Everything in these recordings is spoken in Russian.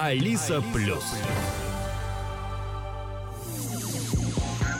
Алиса Плюс.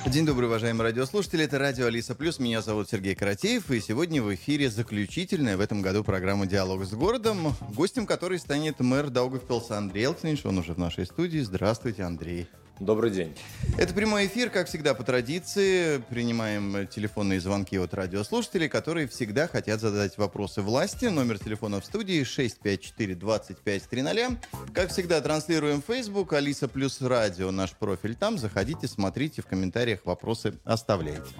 День добрый, уважаемые радиослушатели. Это радио Алиса Плюс. Меня зовут Сергей Каратеев. И сегодня в эфире заключительная в этом году программа «Диалог с городом», гостем которой станет мэр Даугавпилса Андрей Элкнинш. Он уже в нашей студии. Здравствуйте, Андрей. Добрый день. Это прямой эфир, как всегда, по традиции. Принимаем телефонные звонки от радиослушателей, которые всегда хотят задать вопросы власти. Номер телефона в студии 654-2530. Как всегда, транслируем Facebook, Алиса плюс радио, наш профиль там. Заходите, смотрите, в комментариях вопросы оставляйте.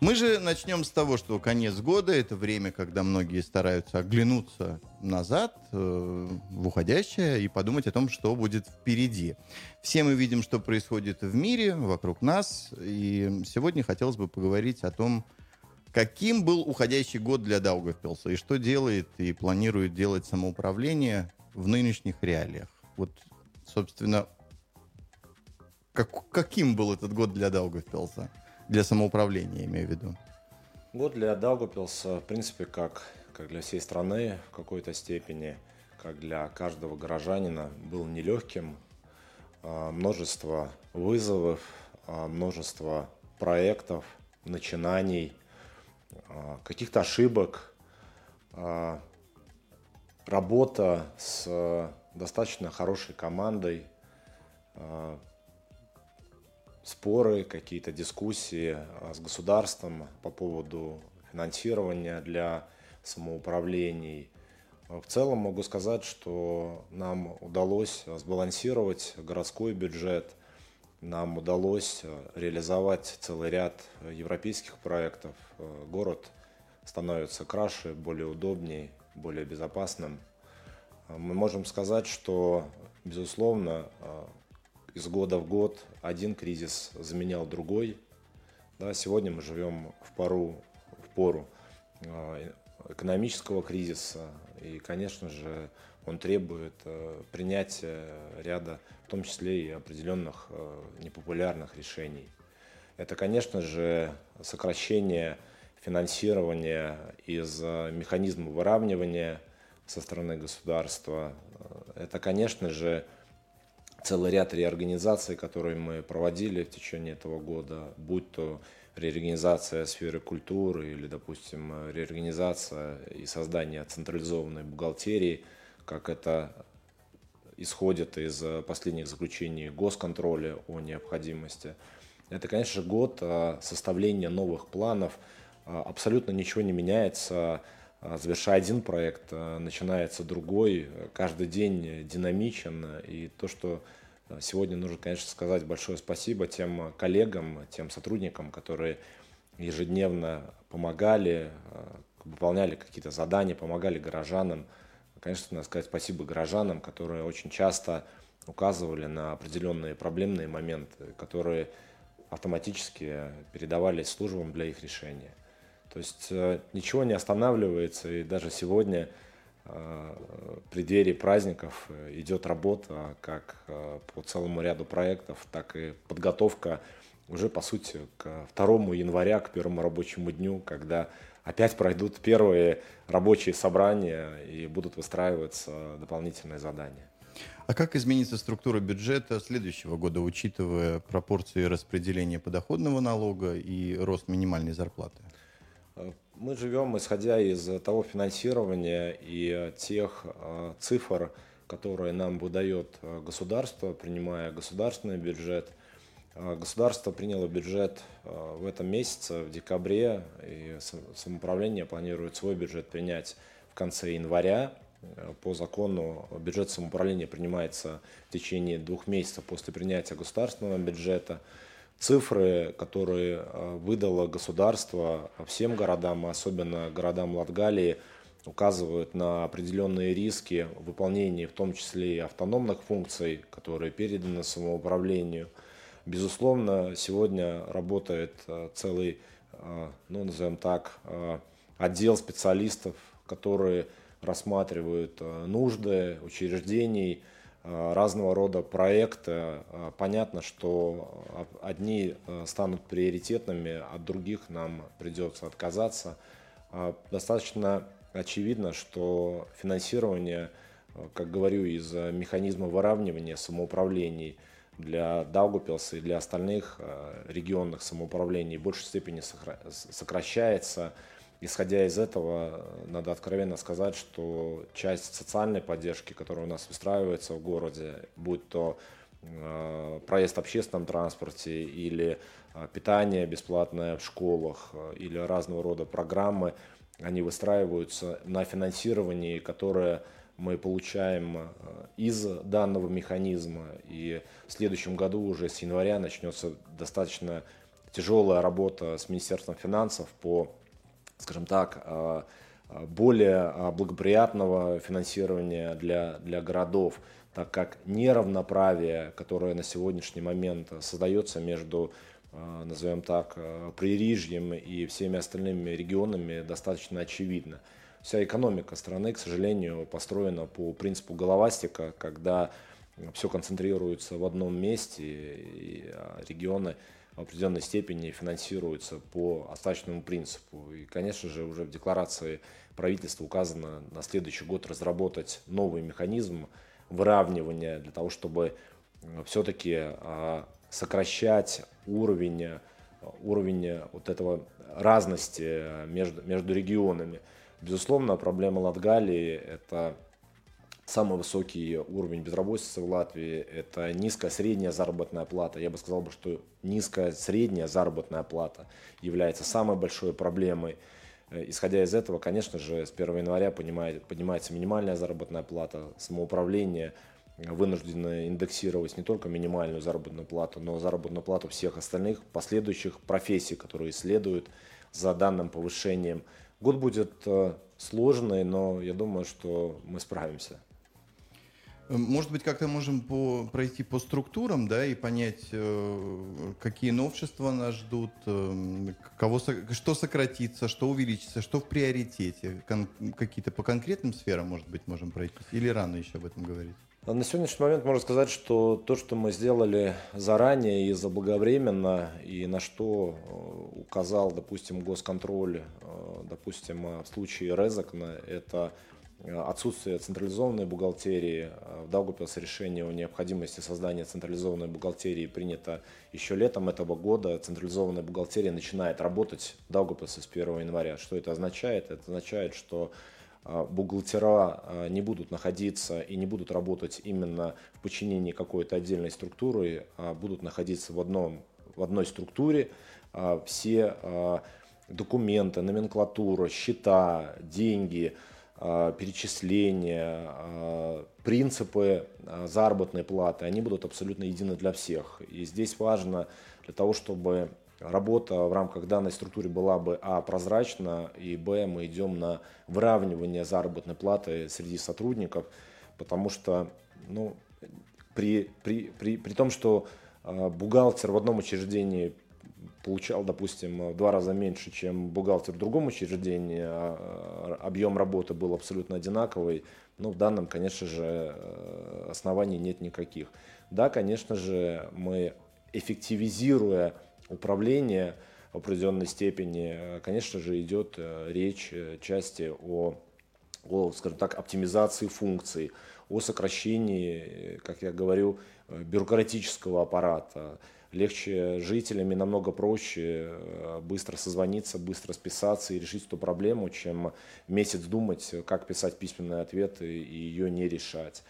Мы же начнем с того, что конец года – это время, когда многие стараются оглянуться назад, э, в уходящее, и подумать о том, что будет впереди. Все мы видим, что происходит в мире, вокруг нас, и сегодня хотелось бы поговорить о том, каким был уходящий год для Даугавпилса, и что делает и планирует делать самоуправление в нынешних реалиях. Вот, собственно, как, каким был этот год для Даугавпилса? Для самоуправления, имею в виду. Год для Даугавпилса, в принципе, как как для всей страны в какой-то степени, как для каждого горожанина, был нелегким. А, множество вызовов, а, множество проектов, начинаний, а, каких-то ошибок, работа с достаточно хорошей командой, споры, какие-то дискуссии с государством по поводу финансирования для самоуправлений. В целом могу сказать, что нам удалось сбалансировать городской бюджет, нам удалось реализовать целый ряд европейских проектов. Город становится краше, более удобнее, более безопасным. Мы можем сказать, что, безусловно, из года в год один кризис заменял другой. Да, сегодня мы живем в пору, в пору экономического кризиса. И, конечно же, он требует э, принятия ряда, в том числе и определенных э, непопулярных решений. Это, конечно же, сокращение финансирования из э, механизма выравнивания со стороны государства. Это, конечно же, целый ряд реорганизаций, которые мы проводили в течение этого года, будь то реорганизация сферы культуры или, допустим, реорганизация и создание централизованной бухгалтерии, как это исходит из последних заключений госконтроля о необходимости. Это, конечно же, год а, составления новых планов. А, абсолютно ничего не меняется. А, завершая один проект, начинается другой. Каждый день динамичен. И то, что Сегодня нужно, конечно, сказать большое спасибо тем коллегам, тем сотрудникам, которые ежедневно помогали, э, выполняли какие-то задания, помогали горожанам. Конечно, надо сказать спасибо горожанам, которые очень часто указывали на определенные проблемные моменты, которые автоматически передавались службам для их решения. То есть э, ничего не останавливается, и даже сегодня Э, преддверии праздников э, идет работа как э, по целому ряду проектов, так и подготовка уже, по сути, к 2 января, к первому рабочему дню, когда опять пройдут первые рабочие собрания и будут выстраиваться дополнительные задания. А как изменится структура бюджета следующего года, учитывая пропорции распределения подоходного налога и рост минимальной зарплаты? Мы живем исходя из того финансирования и тех э, цифр, которые нам выдает э, государство, принимая государственный бюджет. Э, государство приняло бюджет в этом месяце, в декабре, и самоуправление планирует свой бюджет принять в конце января. По закону бюджет самоуправления принимается в течение двух месяцев после принятия государственного бюджета цифры, которые э, выдало государство всем городам, особенно городам Латгалии, указывают на определенные риски в выполнении в том числе и автономных функций, которые переданы самоуправлению. Безусловно, сегодня работает э, целый, э, ну, назовем так, отдел специалистов, которые рассматривают нужды учреждений, разного рода проекты. Э, понятно, что одни э, станут приоритетными, от других нам придется отказаться. Достаточно очевидно, что финансирование как говорю, из механизма выравнивания самоуправлений для Даугупилса и для остальных регионных самоуправлений в большей степени сокращается. Исходя из этого, надо откровенно сказать, что часть социальной поддержки, которая у нас выстраивается в городе, будь то Э, проезд в общественном транспорте или э, питание бесплатное в школах э, или разного рода программы, они выстраиваются на финансировании, которое мы получаем из данного механизма. И в следующем году уже с января начнется достаточно тяжелая работа с Министерством финансов по, скажем так, более благоприятного финансирования для, для городов так как неравноправие, которое на сегодняшний момент создается между, э, назовем так, э, Пририжьем и всеми остальными регионами, достаточно очевидно. Вся экономика страны, к сожалению, построена по принципу головастика, когда все концентрируется в одном месте, и регионы в определенной степени финансируются по остаточному принципу. И, конечно же, уже в декларации правительства указано на следующий год разработать новый механизм выравнивания, для того, чтобы э, все-таки а, сокращать уровень, э, уровень вот этого разности между, между регионами. Безусловно, проблема Латгалии – это самый высокий уровень безработицы в Латвии, это низкая средняя заработная плата. Я бы сказал, что низкая средняя заработная плата является самой большой проблемой Э, исходя из этого, конечно же, с 1 января поднимается минимальная заработная плата, самоуправление вынуждено индексировать не только минимальную заработную плату, но и заработную плату всех остальных последующих профессий, которые следуют за данным повышением. Год будет э, сложный, но я думаю, что мы справимся. Может быть, как-то можем по, пройти по структурам, да, и понять, э, какие новшества нас ждут, э, кого, что сократится, что увеличится, что в приоритете, кон, какие-то по конкретным сферам, может быть, можем пройти, или рано еще об этом говорить? На сегодняшний момент можно сказать, что то, что мы сделали заранее и заблаговременно, и на что э, указал, допустим, госконтроль, допустим, в случае Резакна, это Э, отсутствие централизованной бухгалтерии. Э, в Даугавпилсе решение о необходимости создания централизованной бухгалтерии принято еще летом этого года. Централизованная бухгалтерия начинает работать в Даугавпилсе с 1 января. Что это означает? Это означает, что э, бухгалтера не будут находиться и не будут работать именно в подчинении какой-то отдельной структуры, а будут находиться в, одном, в одной структуре. Все документы, номенклатура, счета, деньги – а, перечисления, а, принципы а, заработной платы, они будут абсолютно едины для всех. И здесь важно для того, чтобы работа в рамках данной структуры была бы а. прозрачна, и б. мы идем на выравнивание заработной платы среди сотрудников, потому что ну, при, при, при, при том, что бухгалтер в одном учреждении получал, допустим, в два раза меньше, чем бухгалтер в другом учреждении, а, а объем работы был абсолютно одинаковый, но в данном, конечно же, э, оснований нет никаких. Да, конечно же, мы, эффективизируя управление в определенной степени, конечно же, идет э, речь э, части о, о, скажем так, оптимизации функций, о сокращении, как я говорю, бюрократического аппарата, легче жителям и намного проще э, быстро созвониться, быстро списаться и решить эту проблему, чем месяц думать, как писать письменные ответы и ее не решать.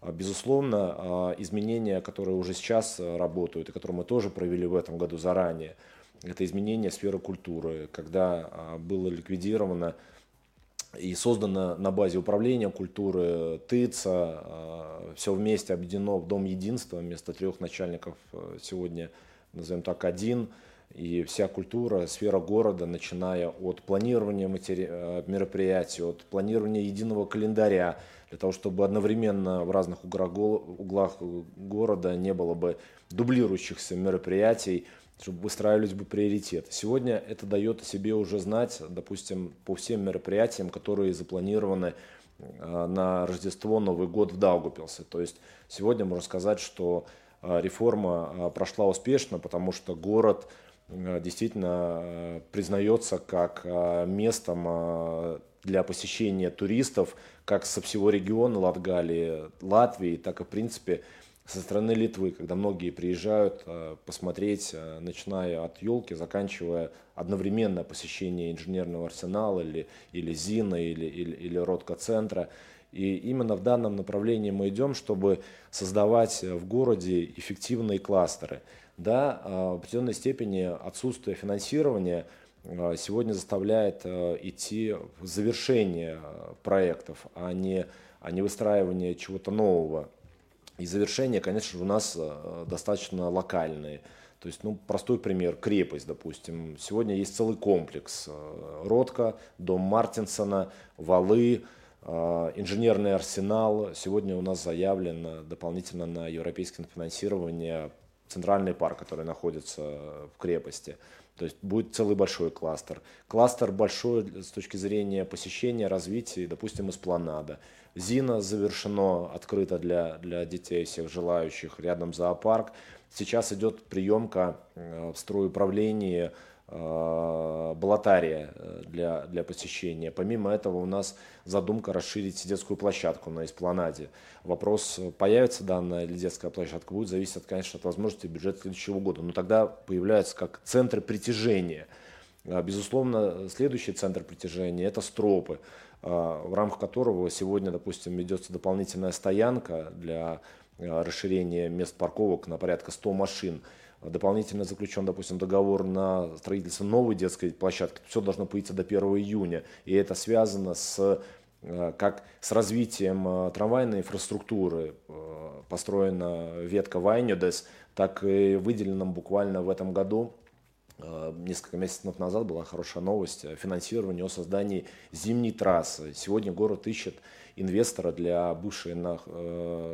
А, безусловно, а, изменения, которые уже сейчас работают и которые мы тоже провели в этом году заранее, это изменение сферы культуры, когда а, было ликвидировано и создано на базе управления культуры ТИЦа, э, все вместе объединено в Дом единства, вместо трех начальников э, сегодня, назовем так, один, и вся культура, сфера города, начиная от планирования матери... Э, мероприятий, от планирования единого календаря, для того, чтобы одновременно в разных углах города не было бы дублирующихся мероприятий, чтобы выстраивались бы приоритеты. Сегодня это дает о себе уже знать, допустим, по всем мероприятиям, которые запланированы э, на Рождество, Новый год в Даугупилсе. То есть сегодня можно сказать, что э, реформа э, прошла успешно, потому что город действительно признается как местом для посещения туристов как со всего региона Латгалии, Латвии, так и, в принципе, со стороны Литвы, когда многие приезжают э, посмотреть, э, начиная от елки, заканчивая одновременно посещение инженерного арсенала или, или ЗИНа, или, или, или Ротко-центра. И именно в данном направлении мы идем, чтобы создавать в городе эффективные кластеры. Да, в определенной степени отсутствие финансирования сегодня заставляет идти в завершение проектов, а не, а не выстраивание чего-то нового. И завершение, конечно же, у нас достаточно локальные. То есть, ну, простой пример, крепость, допустим. Сегодня есть целый комплекс. Ротка, дом Мартинсона, валы, а, инженерный арсенал. Сегодня у нас заявлен дополнительно на европейское финансирование центральный парк, который находится в крепости. То есть будет целый большой кластер. Кластер большой с точки зрения посещения, развития, допустим, эспланада. Зина завершено, открыто для, для детей, всех желающих. Рядом зоопарк. Сейчас идет приемка э, в стройуправлении Э, Балатария э, для, для посещения. Помимо этого у нас задумка расширить детскую площадку на Эспланаде. Вопрос, появится данная или детская площадка, будет зависеть, конечно, от возможности бюджета следующего года. Но тогда появляется как центр притяжения. А, безусловно, следующий центр притяжения – это стропы, в рамках которого сегодня, допустим, ведется дополнительная стоянка для расширения мест парковок на порядка 100 машин – дополнительно заключен, допустим, договор на строительство новой детской площадки, все должно появиться до 1 июня. И это связано с э, как с развитием э, трамвайной инфраструктуры э, построена ветка Вайнюдес, так и выделенном буквально в этом году несколько месяцев назад была хорошая новость о финансировании, о создании зимней трассы. Сегодня город ищет инвестора для бывшей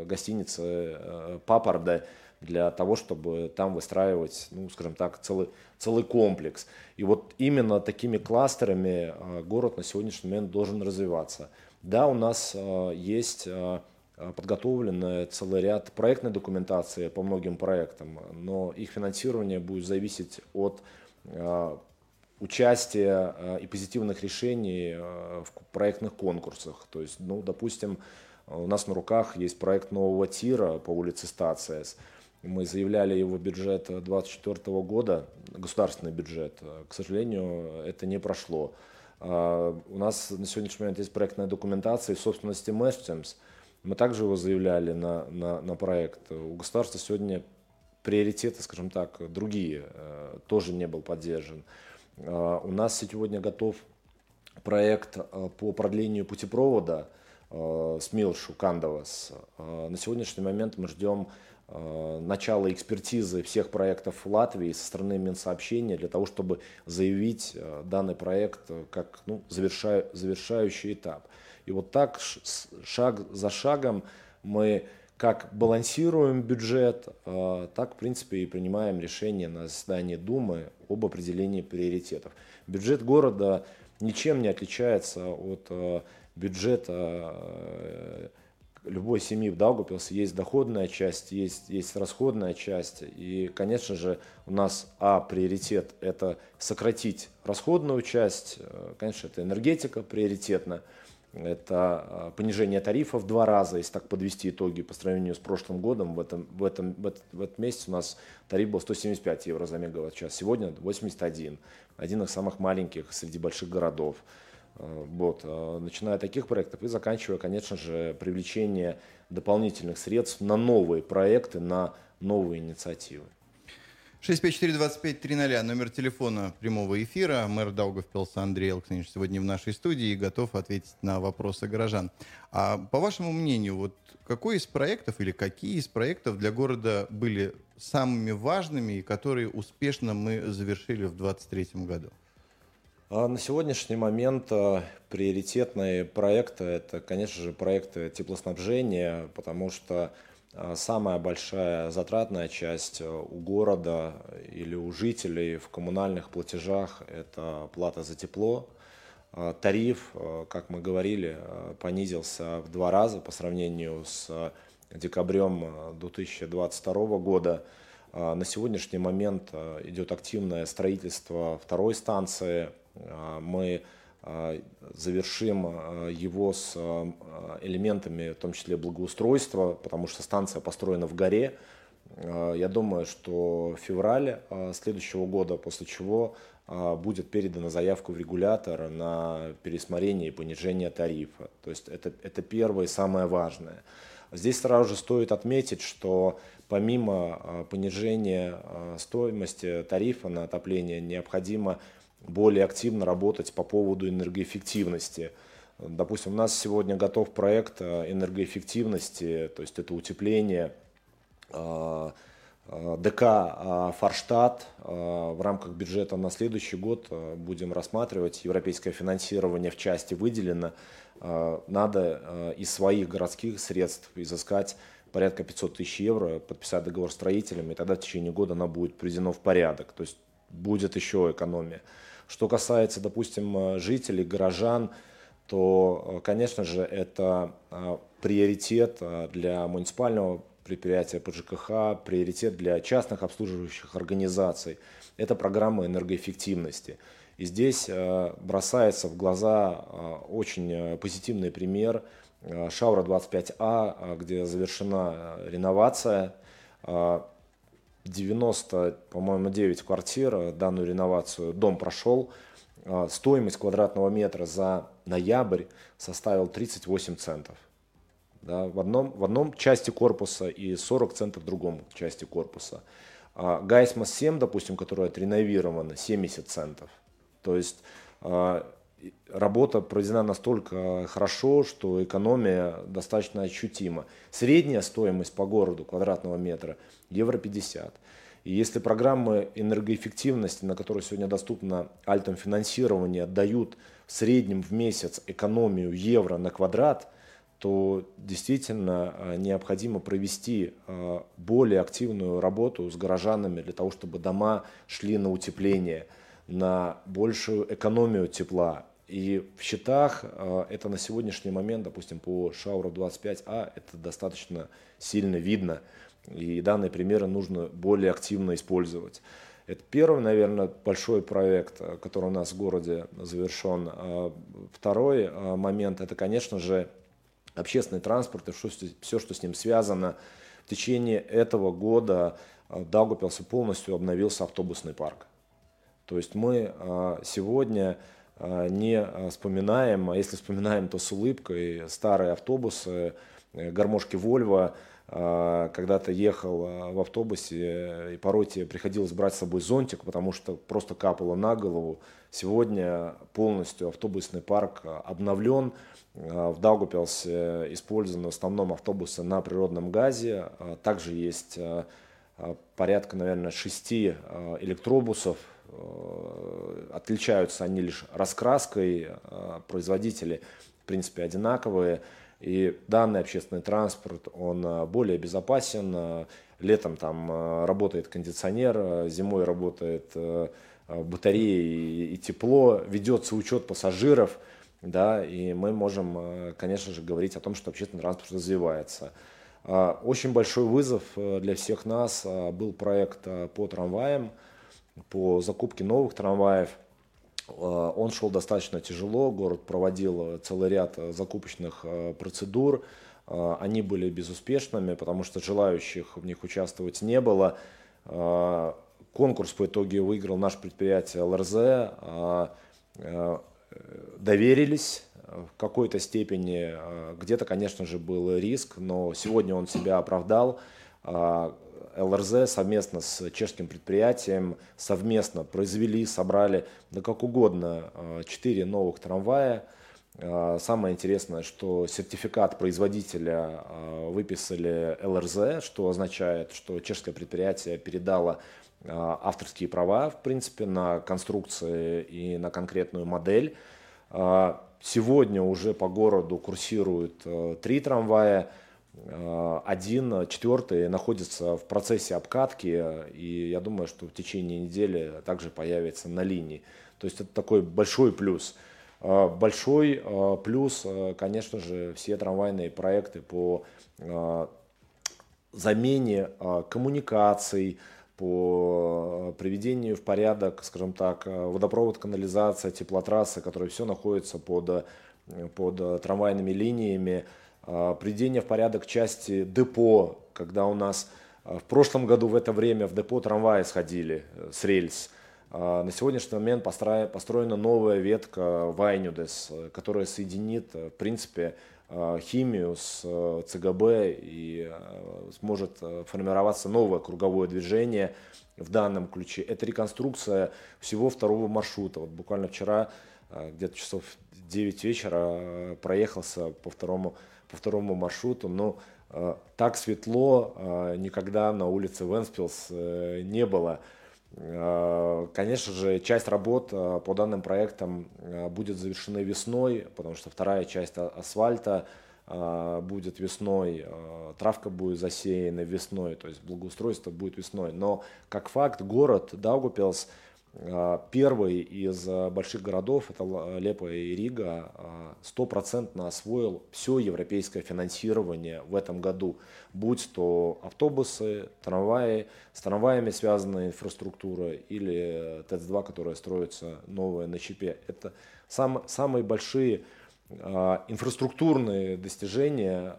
гостиницы Папарда, для того, чтобы там выстраивать, ну, скажем так, целый, целый комплекс. И вот именно такими кластерами а, город на сегодняшний момент должен развиваться. Да, у нас а, есть а, подготовлен целый ряд проектной документации по многим проектам, но их финансирование будет зависеть от участия и позитивных решений в проектных конкурсах. То есть, ну, допустим, у нас на руках есть проект нового тира по улице Стациес – мы заявляли его бюджет 2024 года, государственный бюджет. К сожалению, это не прошло. А, у нас на сегодняшний момент есть проектная документация в собственности Мэштемс. Мы также его заявляли на, на, на проект. У государства сегодня приоритеты, скажем так, другие, э, тоже не был поддержан. А, у нас сегодня готов проект э, по продлению путепровода э, с Милшу Кандавас. На сегодняшний момент мы ждем начало экспертизы всех проектов Латвии со стороны Минсообщения для того, чтобы заявить э, данный проект э, как ну, завершаю, завершающий этап. И вот так шаг за шагом мы как балансируем бюджет, так, в принципе, и принимаем решение на заседании Думы об определении приоритетов. Бюджет города ничем не отличается от бюджета любой семьи в Даугавпилсе есть доходная часть, есть, есть расходная часть. И, конечно же, у нас, а, приоритет – это сократить расходную часть. Конечно, это энергетика приоритетна. Это а, понижение тарифов в два раза, если так подвести итоги по сравнению с прошлым годом. В этом, в этом, в этом, в этом месяце у нас тариф был 175 евро за мегаватт-час, сегодня 81. Один из самых маленьких среди больших городов. Э, вот, э, начиная от таких проектов и заканчивая, конечно же, привлечение дополнительных средств на новые проекты, на новые инициативы. 654-2530, номер телефона прямого эфира. Мэр Даугавпилса Андрей Алксанович сегодня в нашей студии и готов ответить на вопросы горожан. А по вашему мнению, вот какой из проектов или какие из проектов для города были самыми важными и которые успешно мы завершили в 2023 году? А на сегодняшний момент а, приоритетные проекты – это, конечно же, проекты теплоснабжения, потому что а, самая большая затратная часть у города или у жителей в коммунальных платежах – это плата за тепло. Тариф, как мы говорили, понизился в два раза по сравнению с декабрем 2022 года. На сегодняшний момент идет активное строительство второй станции мы завершим его с элементами, в том числе благоустройства, потому что станция построена в горе. Я думаю, что в феврале следующего года, после чего будет передана заявка в регулятор на пересмотрение и понижение тарифа. То есть это, это первое и самое важное. Здесь сразу же стоит отметить, что помимо а, понижения а, стоимости тарифа на отопление необходимо более активно работать по поводу энергоэффективности. Допустим, у нас сегодня готов проект а, энергоэффективности, то есть это утепление ДК «Форштадт». В рамках бюджета на следующий год будем рассматривать. Европейское финансирование в части выделено. Надо из своих городских средств изыскать порядка 500 тысяч евро, подписать договор с строителями, и тогда в течение года она будет приведена в порядок. То есть будет еще экономия. Что касается, допустим, жителей, горожан, то, конечно же, это а, приоритет для муниципального предприятия по ЖКХ, приоритет для частных обслуживающих организаций. Это программа энергоэффективности. И здесь бросается в глаза очень позитивный пример – Э, Шаура 25А, э, где завершена э, реновация. 90, по-моему, 9 квартир, данную реновацию дом прошел. Стоимость квадратного метра за ноябрь составил 38 центов. Да, в, одном, в одном части корпуса и 40 центов в другом части корпуса. Гайсмос 7, допустим, которая отреновирована, 70 центов. То есть работа проведена настолько хорошо, что экономия достаточно ощутима. Средняя стоимость по городу квадратного метра евро 50. И если программы энергоэффективности, на которые сегодня доступно альтом финансирование, дают в среднем в месяц экономию евро на квадрат, то действительно а, необходимо провести а, более активную работу с горожанами для того, чтобы дома шли на утепление, на большую экономию тепла и в счетах э, это на сегодняшний момент, допустим, по Шауру 25А, это достаточно сильно видно. И данные примеры нужно более активно использовать. Это первый, наверное, большой проект, э, который у нас в городе завершен. А второй момент – это, конечно же, общественный транспорт и все, что с ним связано. В течение этого года в Даугавпилсе полностью обновился автобусный парк. То есть мы сегодня а, не а, вспоминаем, а если вспоминаем, то с улыбкой, старые автобусы, э, гармошки Volvo, а, когда-то ехал в автобусе, и порой тебе приходилось брать с собой зонтик, потому что просто капало на голову. Сегодня полностью автобусный парк обновлен. В Даугупилсе использованы в основном автобусы на природном газе. Также есть порядка, наверное, шести электробусов Э, отличаются они лишь раскраской, э, производители в принципе одинаковые. И данный общественный транспорт, он э, более безопасен. Летом там работает кондиционер, зимой работает батареи и тепло, ведется учет пассажиров, да, и мы можем, конечно же, говорить о том, что общественный транспорт развивается. Очень большой вызов для всех нас был проект по трамваям по закупке новых трамваев. Э, он шел достаточно тяжело, город проводил целый ряд закупочных э, процедур. Э, они были безуспешными, потому что желающих в них участвовать не было. Конкурс по итоге выиграл наше предприятие ЛРЗ. Доверились в какой-то степени. Где-то, конечно же, был риск, но сегодня он себя оправдал. ЛРЗ совместно с чешским предприятием совместно произвели, собрали, да как угодно, 4 э, новых трамвая. Э, самое интересное, что сертификат производителя э, выписали ЛРЗ, что означает, что чешское предприятие передало авторские права, в принципе, на конструкции и на конкретную модель. Сегодня уже по городу курсируют три трамвая. Э, один, четвертый находится в процессе обкатки, и я думаю, что в течение недели также появится на линии. То есть это такой большой плюс. Э, большой э, плюс, конечно же, все трамвайные проекты по замене коммуникаций, по приведению в порядок, скажем так, водопровод, канализация, теплотрассы, которые все находятся под, под трамвайными линиями, приведение в порядок части депо, когда у нас в прошлом году в это время в депо трамваи сходили с рельс. На сегодняшний момент построена новая ветка Вайнюдес, которая соединит, в принципе, Э, химию с э, ЦГБ и э, сможет формироваться новое круговое движение в данном ключе. Это реконструкция всего второго маршрута. Вот буквально вчера где-то часов 9 вечера проехался по второму, по второму маршруту. Но так светло никогда на улице Венспилс не было. Э, конечно же, часть работ э, по данным проектам э, будет завершена весной, потому что вторая часть асфальта будет весной, травка будет засеяна весной, то есть благоустройство будет весной. Но как факт город Даугупилс – а, первый из а, больших городов, это Лепа и Рига, а, стопроцентно освоил все европейское финансирование в этом году, будь то автобусы, трамваи, с трамваями связанная инфраструктура или ТЭЦ-2, которая строится новая на Чипе. Это сам, самые большие инфраструктурные достижения,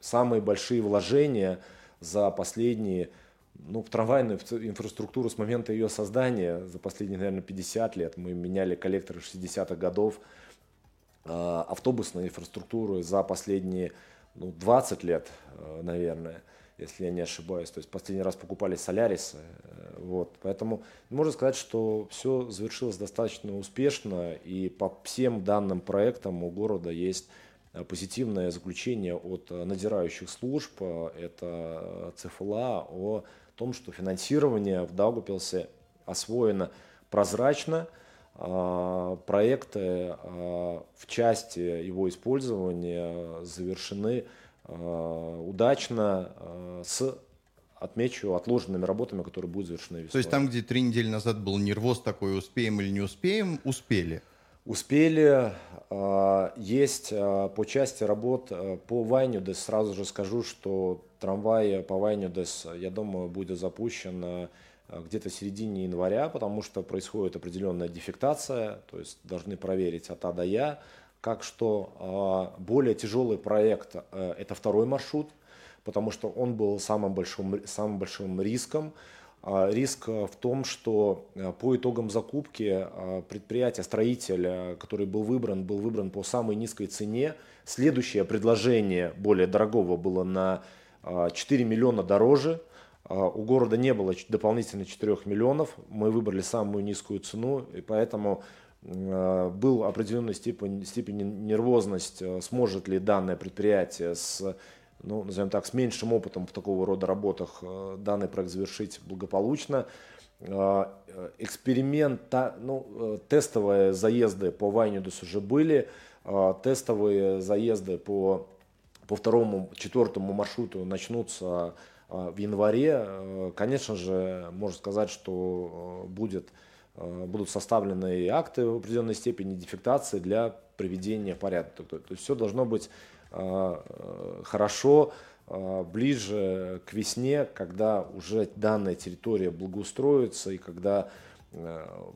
самые большие вложения за последние ну, трамвайную инфраструктуру с момента ее создания за последние, наверное, 50 лет. Мы меняли коллекторы 60-х годов, а, автобусную инфраструктуру за последние ну, 20 лет, а, наверное, если я не ошибаюсь. То есть последний раз покупали солярисы. Э, вот. Поэтому можно сказать, что все завершилось достаточно успешно, и по всем данным проектам у города есть э, позитивное заключение от э, надзирающих служб, это ЦФЛА о том, что финансирование в Даугупилсе освоено прозрачно, а, проекты а, в части его использования завершены а, удачно с отмечу отложенными работами, которые будут завершены весной. То есть там, где три недели назад был нервоз такой, успеем или не успеем, успели? Успели. Есть по части работ по Вайнюде, сразу же скажу, что трамвай по Вайнюдес, я думаю, будет запущен э, где-то в середине января, потому что происходит определенная дефектация, то есть должны проверить от А до Я, как что. А, более тяжелый проект э, – это второй маршрут, потому что он был самым большим, самым большим риском. А, риск в том, что э, по итогам закупки предприятие, строитель, который был выбран, был выбран по самой низкой цене. Следующее предложение более дорогого было на 4 миллиона дороже. А, у города не было дополнительно 4 миллионов. Мы выбрали самую низкую цену, и поэтому а, был определенной степень, степени нервозность, а, сможет ли данное предприятие с, ну, назовем так, с меньшим опытом в такого рода работах данный проект завершить благополучно. Эксперимент, ну, тестовые заезды по Вайнюдус уже были, тестовые заезды по по второму, четвертому маршруту начнутся а, в январе. Э, конечно же, можно сказать, что э, будет, э, будут составлены акты в определенной степени дефектации для приведения порядка. То есть все должно быть хорошо ближе к весне, когда уже данная территория благоустроится и когда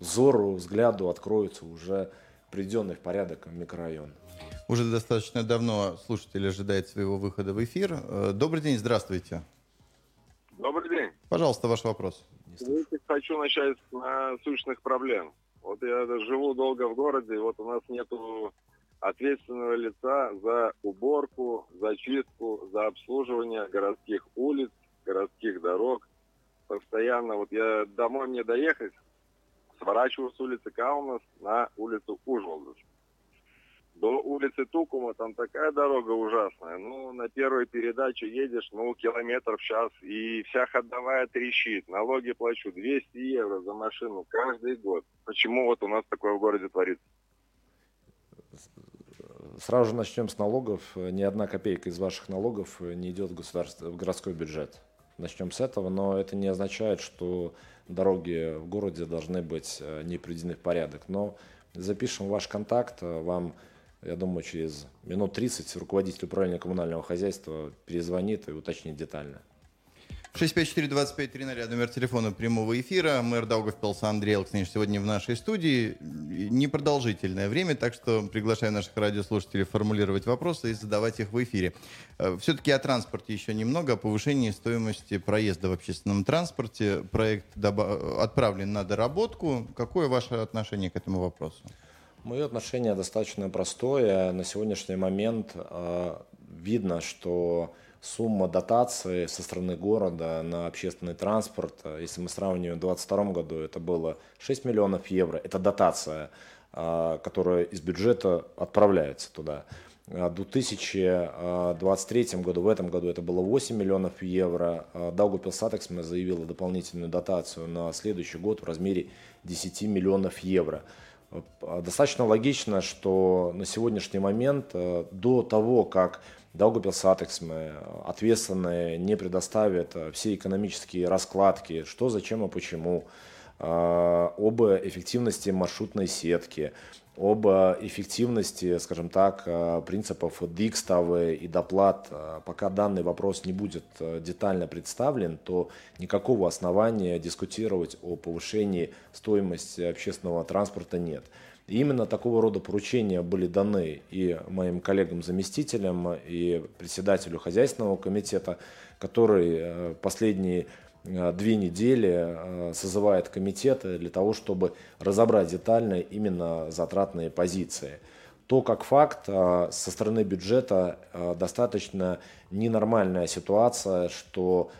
взору, взгляду откроется уже приведенный в порядок микрорайон. Уже достаточно давно слушатель ожидает своего выхода в эфир. Э, добрый день, здравствуйте. Добрый день. Пожалуйста, ваш вопрос. Хочу начать с насущных проблем. Вот я живу долго в городе, и вот у нас нету ответственного лица за уборку, за чистку, за обслуживание городских улиц, городских дорог. Постоянно, вот я домой мне доехать, сворачиваю с улицы Каунас на улицу Ужвалдус до улицы Тукума там такая дорога ужасная. Ну, на первой передаче едешь, ну, километр в час, и вся ходовая трещит. Налоги плачу 200 евро за машину каждый год. Почему вот у нас такое в городе творится? Сразу же начнем с налогов. Ни одна копейка из ваших налогов не идет в, государство, в городской бюджет. Начнем с этого, но это не означает, что дороги в городе должны быть э, не приведены в порядок. Но запишем ваш контакт, вам я думаю, через минут 30 руководитель управления коммунального хозяйства перезвонит и уточнит детально. 654-2530, номер телефона прямого эфира. Мэр Даугавпилс Андрей Алксневич сегодня в нашей студии. Непродолжительное время, так что приглашаю наших радиослушателей формулировать вопросы и задавать их в эфире. Э, Все-таки о транспорте еще немного, о повышении стоимости проезда в общественном транспорте. Проект отправлен на доработку. Какое ваше отношение к этому вопросу? Мое отношение достаточно простое. На сегодняшний момент э, видно, что сумма дотации со стороны города на общественный транспорт, э, если мы сравниваем в 2022 году, это было 6 миллионов евро. Это дотация, э, которая из бюджета отправляется туда. В 2023 году, в этом году это было 8 миллионов евро. Daugavpils satiksme заявила дополнительную дотацию на следующий год в размере 10 миллионов евро. Достаточно логично, что на сегодняшний момент, э, до того, как Daugavpils satiksme ответственные не предоставят э, все экономические раскладки, что, зачем и почему, э, об эффективности маршрутной сетки, об эффективности, скажем так, принципов дикставы и доплат, пока данный вопрос не будет детально представлен, то никакого основания дискутировать о повышении стоимости общественного транспорта нет. И именно такого рода поручения были даны и моим коллегам-заместителям, и председателю хозяйственного комитета, который э, последние э, две недели э, созывает комитеты для того, чтобы разобрать детально именно затратные позиции. То, как факт, со стороны бюджета достаточно ненормальная ситуация, что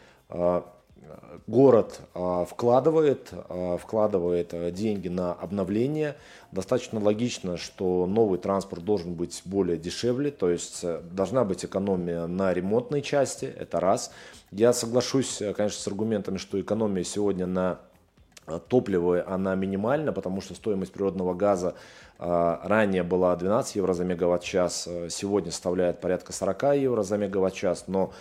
город а, вкладывает, а, вкладывает а, деньги на обновление. Достаточно логично, что новый транспорт должен быть более дешевле, то есть э, должна быть экономия на ремонтной части, это раз. Я соглашусь, э, конечно, с аргументами, что экономия сегодня на э, топливо она минимальна, потому что стоимость природного газа ранее была 12 евро за мегаватт-час, сегодня составляет порядка 40 евро за мегаватт-час, но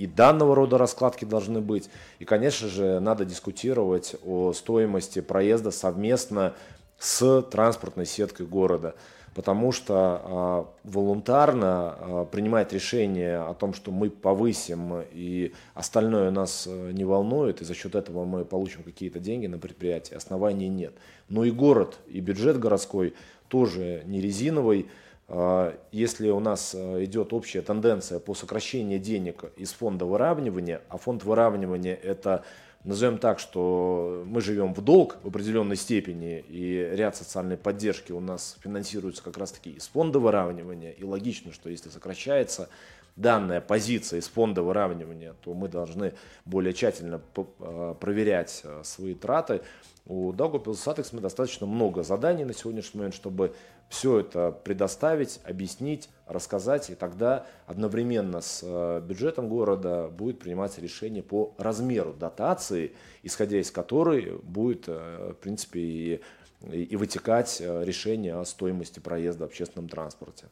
и данного рода раскладки должны быть. И, конечно же, надо дискутировать о стоимости проезда совместно с транспортной сеткой города. Потому что э, волонтарно э, принимать решение о том, что мы повысим и остальное нас э, не волнует, и за счет этого мы получим какие-то деньги на предприятие, оснований нет. Но и город, и бюджет городской тоже не резиновый. А, если у нас э, идет общая тенденция по сокращению денег из фонда выравнивания, а фонд выравнивания это назовем так, что мы живем в долг в определенной степени, и ряд социальной поддержки у нас финансируется как раз-таки из фонда выравнивания, и логично, что если сокращается данная позиция из фонда выравнивания, то мы должны более тщательно э, проверять э, свои траты. У Daugavpils мы достаточно много заданий на сегодняшний момент, чтобы все это предоставить, объяснить, рассказать, и тогда одновременно с э, бюджетом города будет приниматься решение по размеру дотации, исходя из которой будет, э, в принципе, и, и вытекать э, решение о стоимости проезда в общественном транспорте.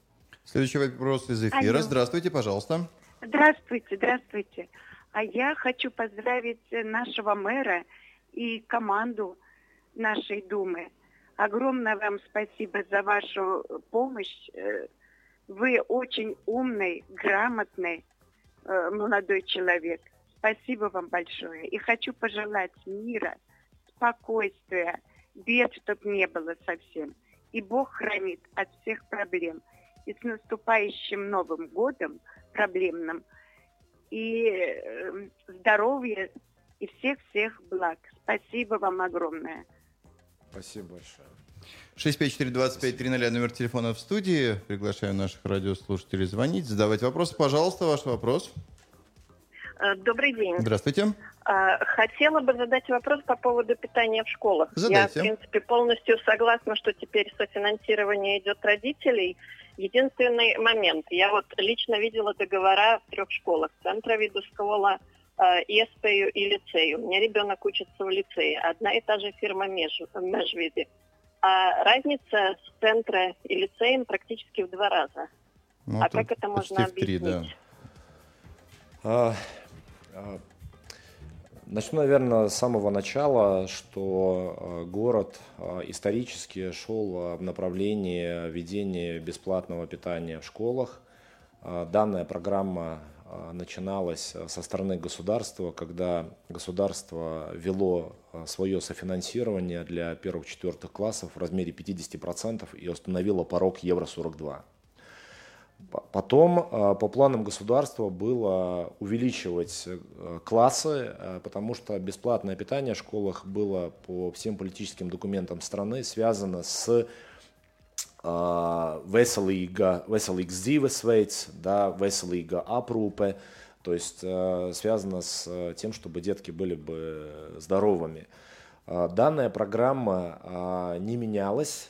Следующий вопрос из эфира. Алло. Здравствуйте, пожалуйста. Здравствуйте, здравствуйте. А я хочу поздравить нашего мэра и команду нашей Думы Огромное вам спасибо за вашу помощь. Э, вы очень умный, грамотный э, молодой человек. Спасибо вам большое. И хочу пожелать мира, спокойствия, бед, чтобы не было совсем. И Бог хранит от всех проблем. И с наступающим Новым годом проблемным. И э, здоровья и всех-всех благ. Спасибо вам огромное. Спасибо большое. 654-2530, номер телефона в студии. Приглашаю наших радиослушателей звонить, задавать вопросы. Пожалуйста, ваш вопрос. Э, добрый день. Здравствуйте. А, хотела бы задать вопрос по поводу питания в школах. Задайте. Я, в принципе, полностью согласна, что теперь софинансирование идет родителей. Единственный момент. Я вот лично видела договора в трех школах. Центра виду школа, ЕСПЕю и лицею. У меня ребенок учится в лицее. Одна и та же фирма Межвиди. А разница с центра и лицеем практически в два раза. Ну, а как это можно объяснить? Три, да. а, а, начну, наверное, с самого начала, что а, город а, исторически шел в направлении введения бесплатного питания в школах. Данная программа начиналась со стороны государства, когда государство вело свое софинансирование для первых-четвертых классов в размере 50% и установило порог евро 42. Потом по планам государства было увеличивать классы, потому что бесплатное питание в школах было по всем политическим документам страны связано с veselīga, veselīgs dzīvesveids, да, veselīga aprūpe, то есть связано с тем, чтобы детки были бы здоровыми. Данная программа не менялась,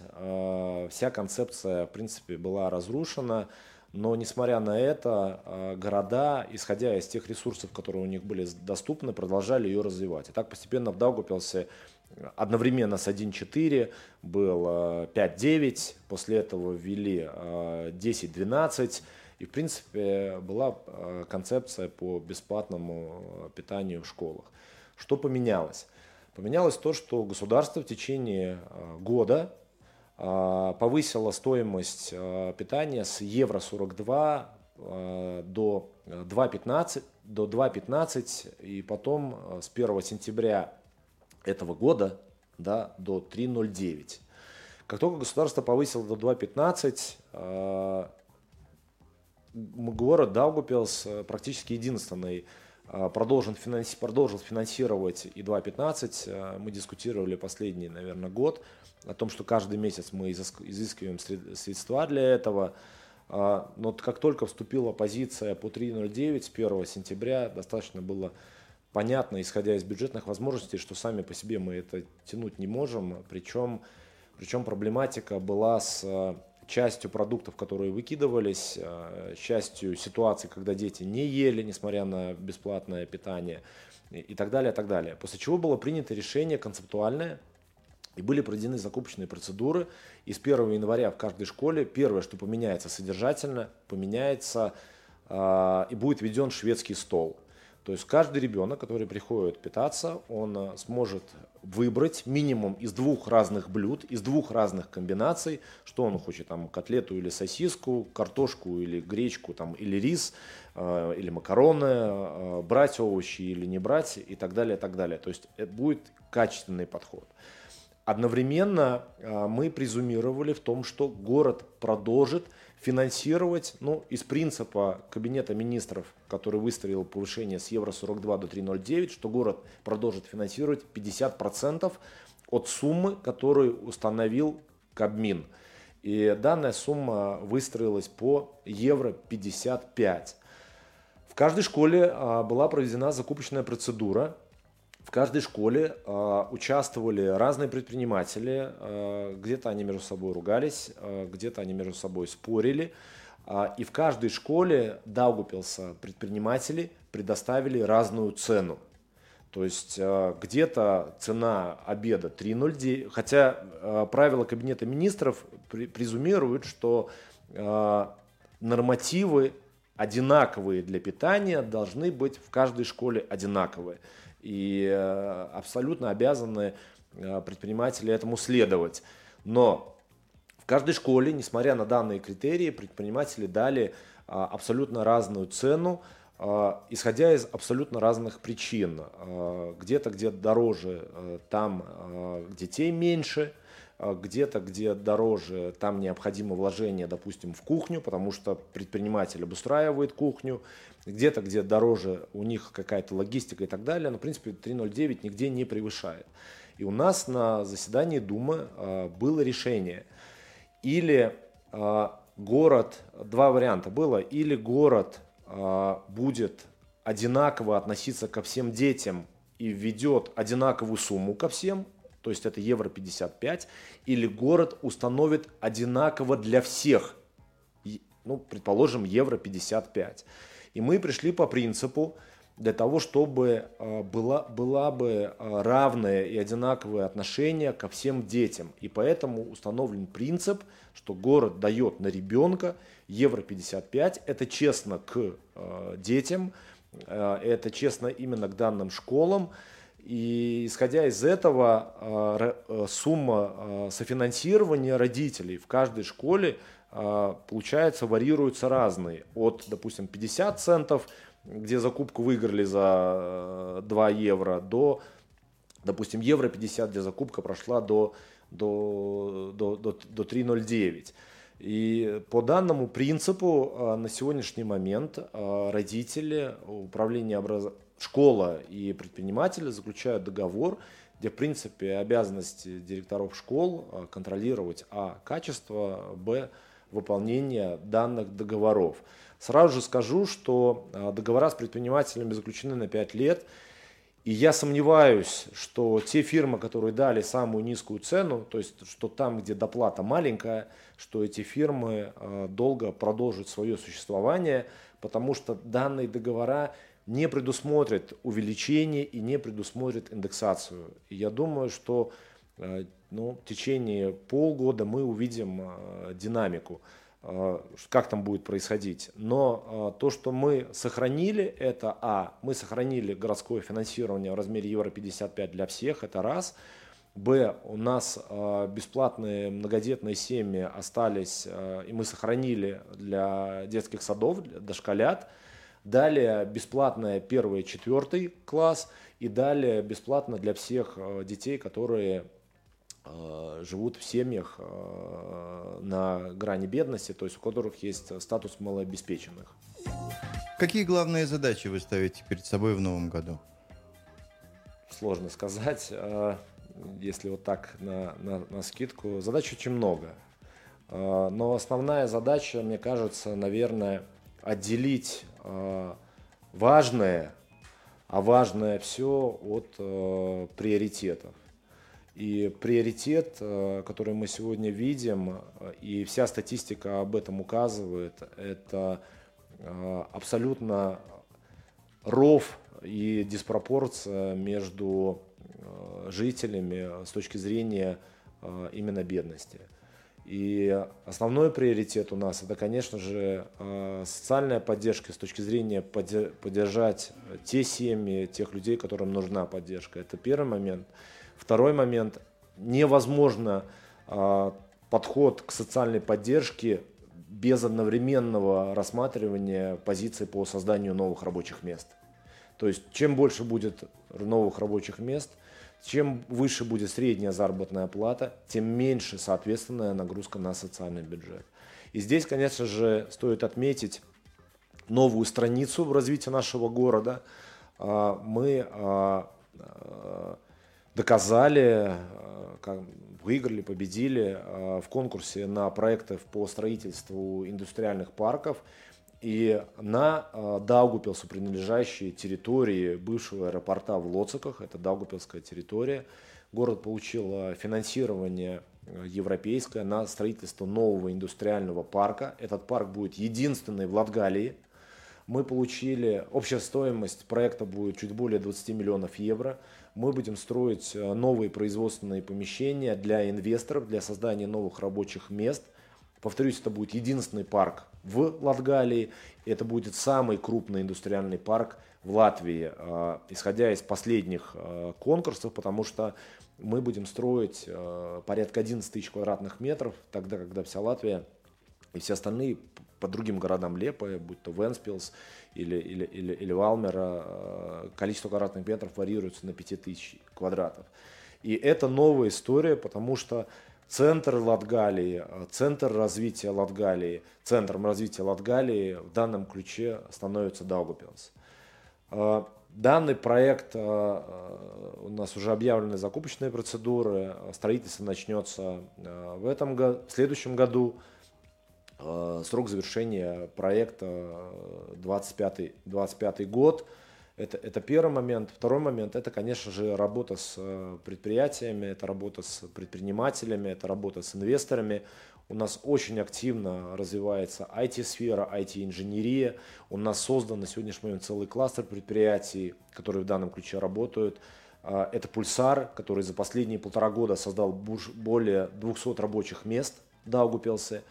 вся концепция, в принципе, была разрушена, но, несмотря на это, города, исходя из тех ресурсов, которые у них были доступны, продолжали ее развивать. И так постепенно в Даугупилсе одновременно с 1.4 был 5.9, после этого ввели 10.12, и в принципе была концепция по бесплатному питанию в школах. Что поменялось? Поменялось то, что государство в течение года повысило стоимость питания с евро 42 до 2.15 до 2.15 и потом с 1 сентября этого года да, до 3.09. Как только государство повысило до 2.15, э, город Даугупилс э, практически единственный э, продолжен финанси продолжил финансировать и 2.15. Мы дискутировали последний, наверное, год о том, что каждый месяц мы изыскиваем средства для этого. Но как только вступила позиция по 3.09 с 1 сентября, достаточно было понятно, исходя из бюджетных возможностей, что сами по себе мы это тянуть не можем. Причем, причем проблематика была с э, частью продуктов, которые выкидывались, э, частью ситуаций, когда дети не ели, несмотря на бесплатное питание и так далее, и так далее. После чего было принято решение концептуальное, и были проведены закупочные процедуры. И с 1 января в каждой школе первое, что поменяется содержательно, поменяется э, и будет введен шведский стол – то есть каждый ребенок, который приходит питаться, он э, сможет выбрать минимум из двух разных блюд, из двух разных комбинаций, что он хочет, там, котлету или сосиску, картошку или гречку, там, или рис, э, или макароны, э, брать овощи или не брать и так далее, и так далее. То есть это будет качественный подход. Одновременно э, мы презумировали в том, что город продолжит финансировать, ну, из принципа Кабинета министров, который выстроил повышение с евро 42 до 3,09, что город продолжит финансировать 50% от суммы, которую установил Кабмин. И данная сумма выстроилась по евро 55. В каждой школе а, была проведена закупочная процедура, в каждой школе э, участвовали разные предприниматели, э, где-то они между собой ругались, э, где-то они между собой спорили. И в каждой школе Даугупилса предприниматели предоставили разную цену. То есть где-то цена обеда 3,09, хотя правила Кабинета министров презумируют, что нормативы одинаковые для питания должны быть в каждой школе одинаковые и э, абсолютно обязаны э, предприниматели этому следовать. Но в каждой школе, несмотря на данные критерии, предприниматели дали э, абсолютно разную цену, исходя из абсолютно разных причин. Где-то, где дороже, там детей меньше, где-то, где дороже, там необходимо вложение, допустим, в кухню, потому что предприниматель обустраивает кухню, где-то, где дороже, у них какая-то логистика и так далее, но, в принципе, 3.09 нигде не превышает. И у нас на заседании Думы э, было решение. Или э, город, два варианта было, или город э, будет одинаково относиться ко всем детям и введет одинаковую сумму ко всем, то есть это евро 55, или город установит одинаково для всех, ну, предположим, евро 55. И мы пришли по принципу, для того, чтобы э, была, была бы э, равное и одинаковое отношение ко всем детям. И поэтому установлен принцип, что город дает на ребенка евро 55. Это честно к э, детям, это честно именно к данным школам. И исходя из этого сумма софинансирования родителей в каждой школе получается, варьируются разные. От, допустим, 50 центов где закупку выиграли за 2 евро, до, допустим, евро 50, где закупка прошла до, до, до, до, до 3,09. И по данному принципу а, на сегодняшний момент а, родители, управление образ... школа и предприниматели заключают договор, где в принципе обязанности директоров школ а, контролировать а. качество, б. Выполнение данных договоров. Сразу же скажу, что договора с предпринимателями заключены на 5 лет – и я сомневаюсь, что те фирмы, которые дали самую низкую цену, то есть что там, где доплата маленькая, что эти фирмы э, долго продолжат свое существование, потому что данные договора не предусмотрят увеличение и не предусмотрят индексацию. И я думаю, что э, ну, в течение полгода мы увидим э, динамику. Э, как там будет происходить. Но э, то, что мы сохранили, это, а, мы сохранили городское финансирование в размере евро 55 для всех, это раз. Б, у нас бесплатные многодетные семьи остались, и мы сохранили для детских садов, для дошколят. Далее бесплатная первый и четвертый класс. И далее бесплатно для всех детей, которые живут в семьях э, на грани бедности, то есть у которых есть статус малообеспеченных. Какие главные задачи вы ставите перед собой в новом году? Сложно сказать, э, если вот так на, на, на скидку. Задач очень много. Но основная задача, мне кажется, наверное, отделить важное, а важное все от приоритетов. И приоритет, э, который мы сегодня видим, э, и вся статистика об этом указывает, это э, абсолютно ров и диспропорция между жителями с точки зрения именно бедности. И основной приоритет у нас это, конечно же, социальная поддержка с точки зрения поддержать те семьи, тех людей, которым нужна поддержка. Это первый момент. Второй момент. Невозможно э, подход к социальной поддержке без одновременного рассматривания позиций по созданию новых рабочих мест. То есть чем больше будет новых рабочих мест, чем выше будет средняя заработная плата, тем меньше, соответственная нагрузка на социальный бюджет. И здесь, конечно же, стоит отметить новую страницу в развитии нашего города. А, мы а, доказали, э, выиграли, победили в конкурсе на проекты по строительству индустриальных парков и на э, Даугупилсу принадлежащей территории бывшего аэропорта в Лоциках, это Даугупилская территория. Город получил финансирование европейское на строительство нового индустриального парка. Этот парк будет единственный в Латгалии. Мы получили, общая стоимость проекта будет чуть более 20 миллионов евро мы будем строить новые производственные помещения для инвесторов, для создания новых рабочих мест. Повторюсь, это будет единственный парк в Латгалии. Это будет самый крупный индустриальный парк в Латвии, э, исходя из последних э, конкурсов, потому что мы будем строить порядка 11 тысяч квадратных метров, тогда, когда вся Латвия и все остальные по другим городам Лепа, будь то Венспилс или, или, или, или Валмера, э, количество квадратных метров варьируется на 5000 квадратов. И это новая история, потому что центр Латгалии, э, центр развития Латгалии, центром развития Латгалии в данном ключе становится Даугупилс. Э, данный проект, у нас уже объявлены закупочные процедуры, строительство начнется в, этом, в следующем году. Э, срок завершения проекта 25, 25 год. Это, это первый момент. Второй момент – это, конечно же, работа с э, предприятиями, это работа с предпринимателями, это работа с инвесторами. У нас очень активно развивается IT-сфера, IT-инженерия. У нас создан на сегодняшний момент целый кластер предприятий, которые в данном ключе работают. Э, это Пульсар, который за последние полтора года создал более 200 рабочих мест в Даугупилсе.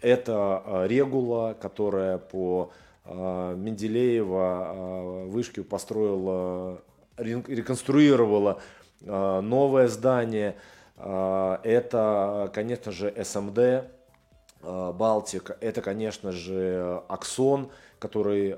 Это а, регула, которая по а, Менделеева а, вышки построила, реконструировала новое здание. Это, конечно же, СМД, Балтик. Это, конечно же, Аксон, который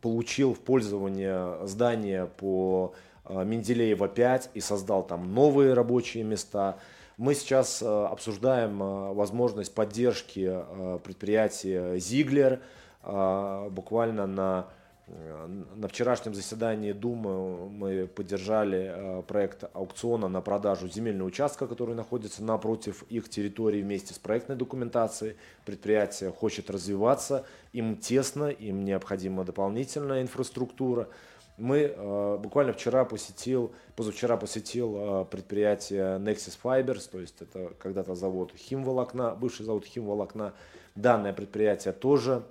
получил в пользование здание по Менделеева 5 и создал там новые рабочие места. Мы сейчас обсуждаем возможность поддержки предприятия Зиглер буквально на Э, на вчерашнем заседании Думы мы поддержали э, проект аукциона на продажу земельного участка, который находится напротив их территории вместе с проектной документацией. Предприятие хочет развиваться, им тесно, им необходима дополнительная инфраструктура. Мы э, буквально вчера посетил, позавчера посетил э, предприятие Nexus Fibers, то есть это когда-то завод химволокна, бывший завод химволокна. Данное предприятие тоже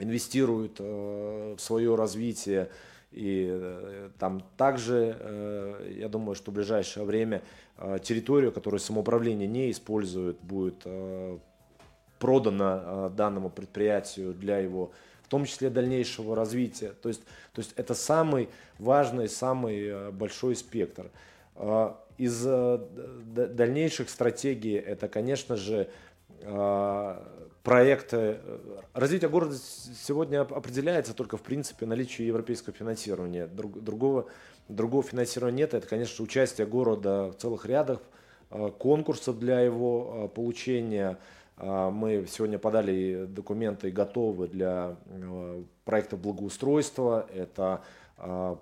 инвестируют э, в свое развитие. И э, там также, э, я думаю, что в ближайшее время территорию, которую самоуправление не использует, будет продана данному предприятию для его, том числе дальнейшего развития. То есть, то есть это самый важный, самый большой спектр. Из дальнейших стратегий это, конечно же, проекты. Развитие города сегодня определяется только в принципе наличием европейского финансирования. Друг, другого, другого финансирования нет. Это, конечно, участие города в целых рядах э, конкурсов для его э, получения. Э, мы сегодня подали документы и готовы для проекта благоустройства. Это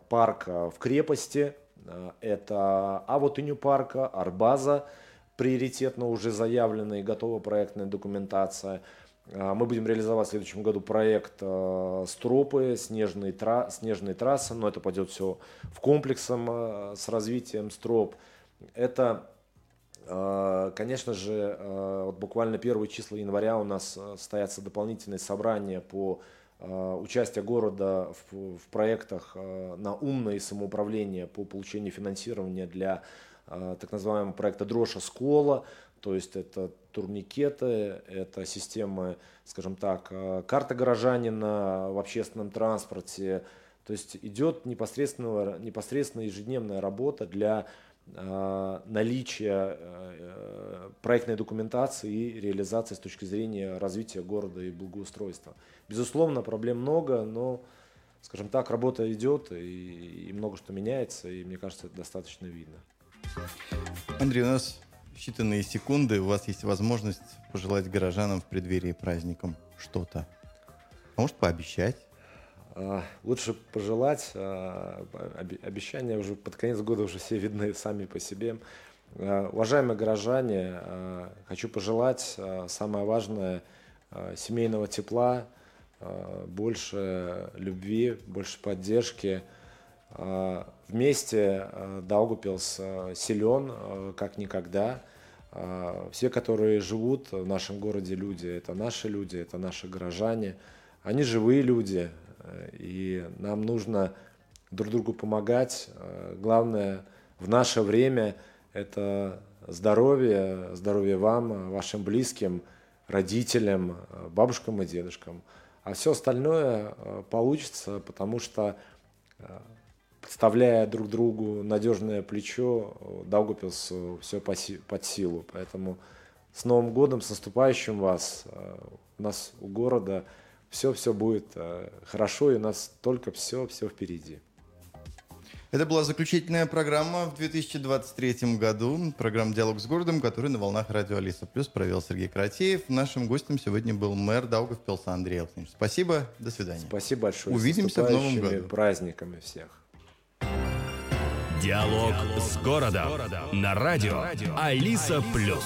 парк в крепости, это Авотыню парка, Арбаза приоритетно уже заявлена и готова проектная документация. А, мы будем реализовать в следующем году проект а, Стропы, снежные, тра снежные трассы, но это пойдет все в комплексом а, с развитием Строп. Это, конечно же, вот буквально первые числа января у нас состоятся дополнительные собрания по участию города в, в проектах на умное самоуправление по получению финансирования для а, так называемого проекта Дроша Скола, то есть это турникеты, это системы, скажем так, а, карта горожанина в общественном транспорте. То есть идет непосредственно, непосредственно ежедневная работа для наличия э, проектной документации и реализации с точки зрения развития города и благоустройства. Безусловно, проблем много, но, скажем так, работа идет и, и много что меняется, и мне кажется, это достаточно видно. Андрей, у нас считанные секунды, у вас есть возможность пожелать горожанам в преддверии праздником что-то. А может, пообещать? А, лучше пожелать. А, обещания уже под конец года уже все видны сами по себе. А, уважаемые горожане, хочу пожелать самое важное семейного тепла, больше любви, больше поддержки – вместе Даугупилс силен как никогда. Все, которые живут в нашем городе люди, это наши люди, это наши горожане. Они живые люди, и нам нужно друг другу помогать. Главное в наше время это здоровье, здоровье вам, вашим близким, родителям, бабушкам и дедушкам. А все остальное получится, потому что подставляя друг другу надежное плечо, Даугупилсу все под силу. Поэтому с Новым годом, с наступающим вас. Э, у нас у города все-все будет э, хорошо, и у нас только все-все впереди. Это была заключительная программа в 2023 году. Программа «Диалог с городом», которую на волнах радио Алиса Плюс провел Сергей Каратеев. Нашим гостем сегодня был мэр Даугавпилса Андрей Александрович. Спасибо, до свидания. Спасибо большое. Увидимся в новом году. праздниками всех. Диалог с городом на радио Алиса Плюс.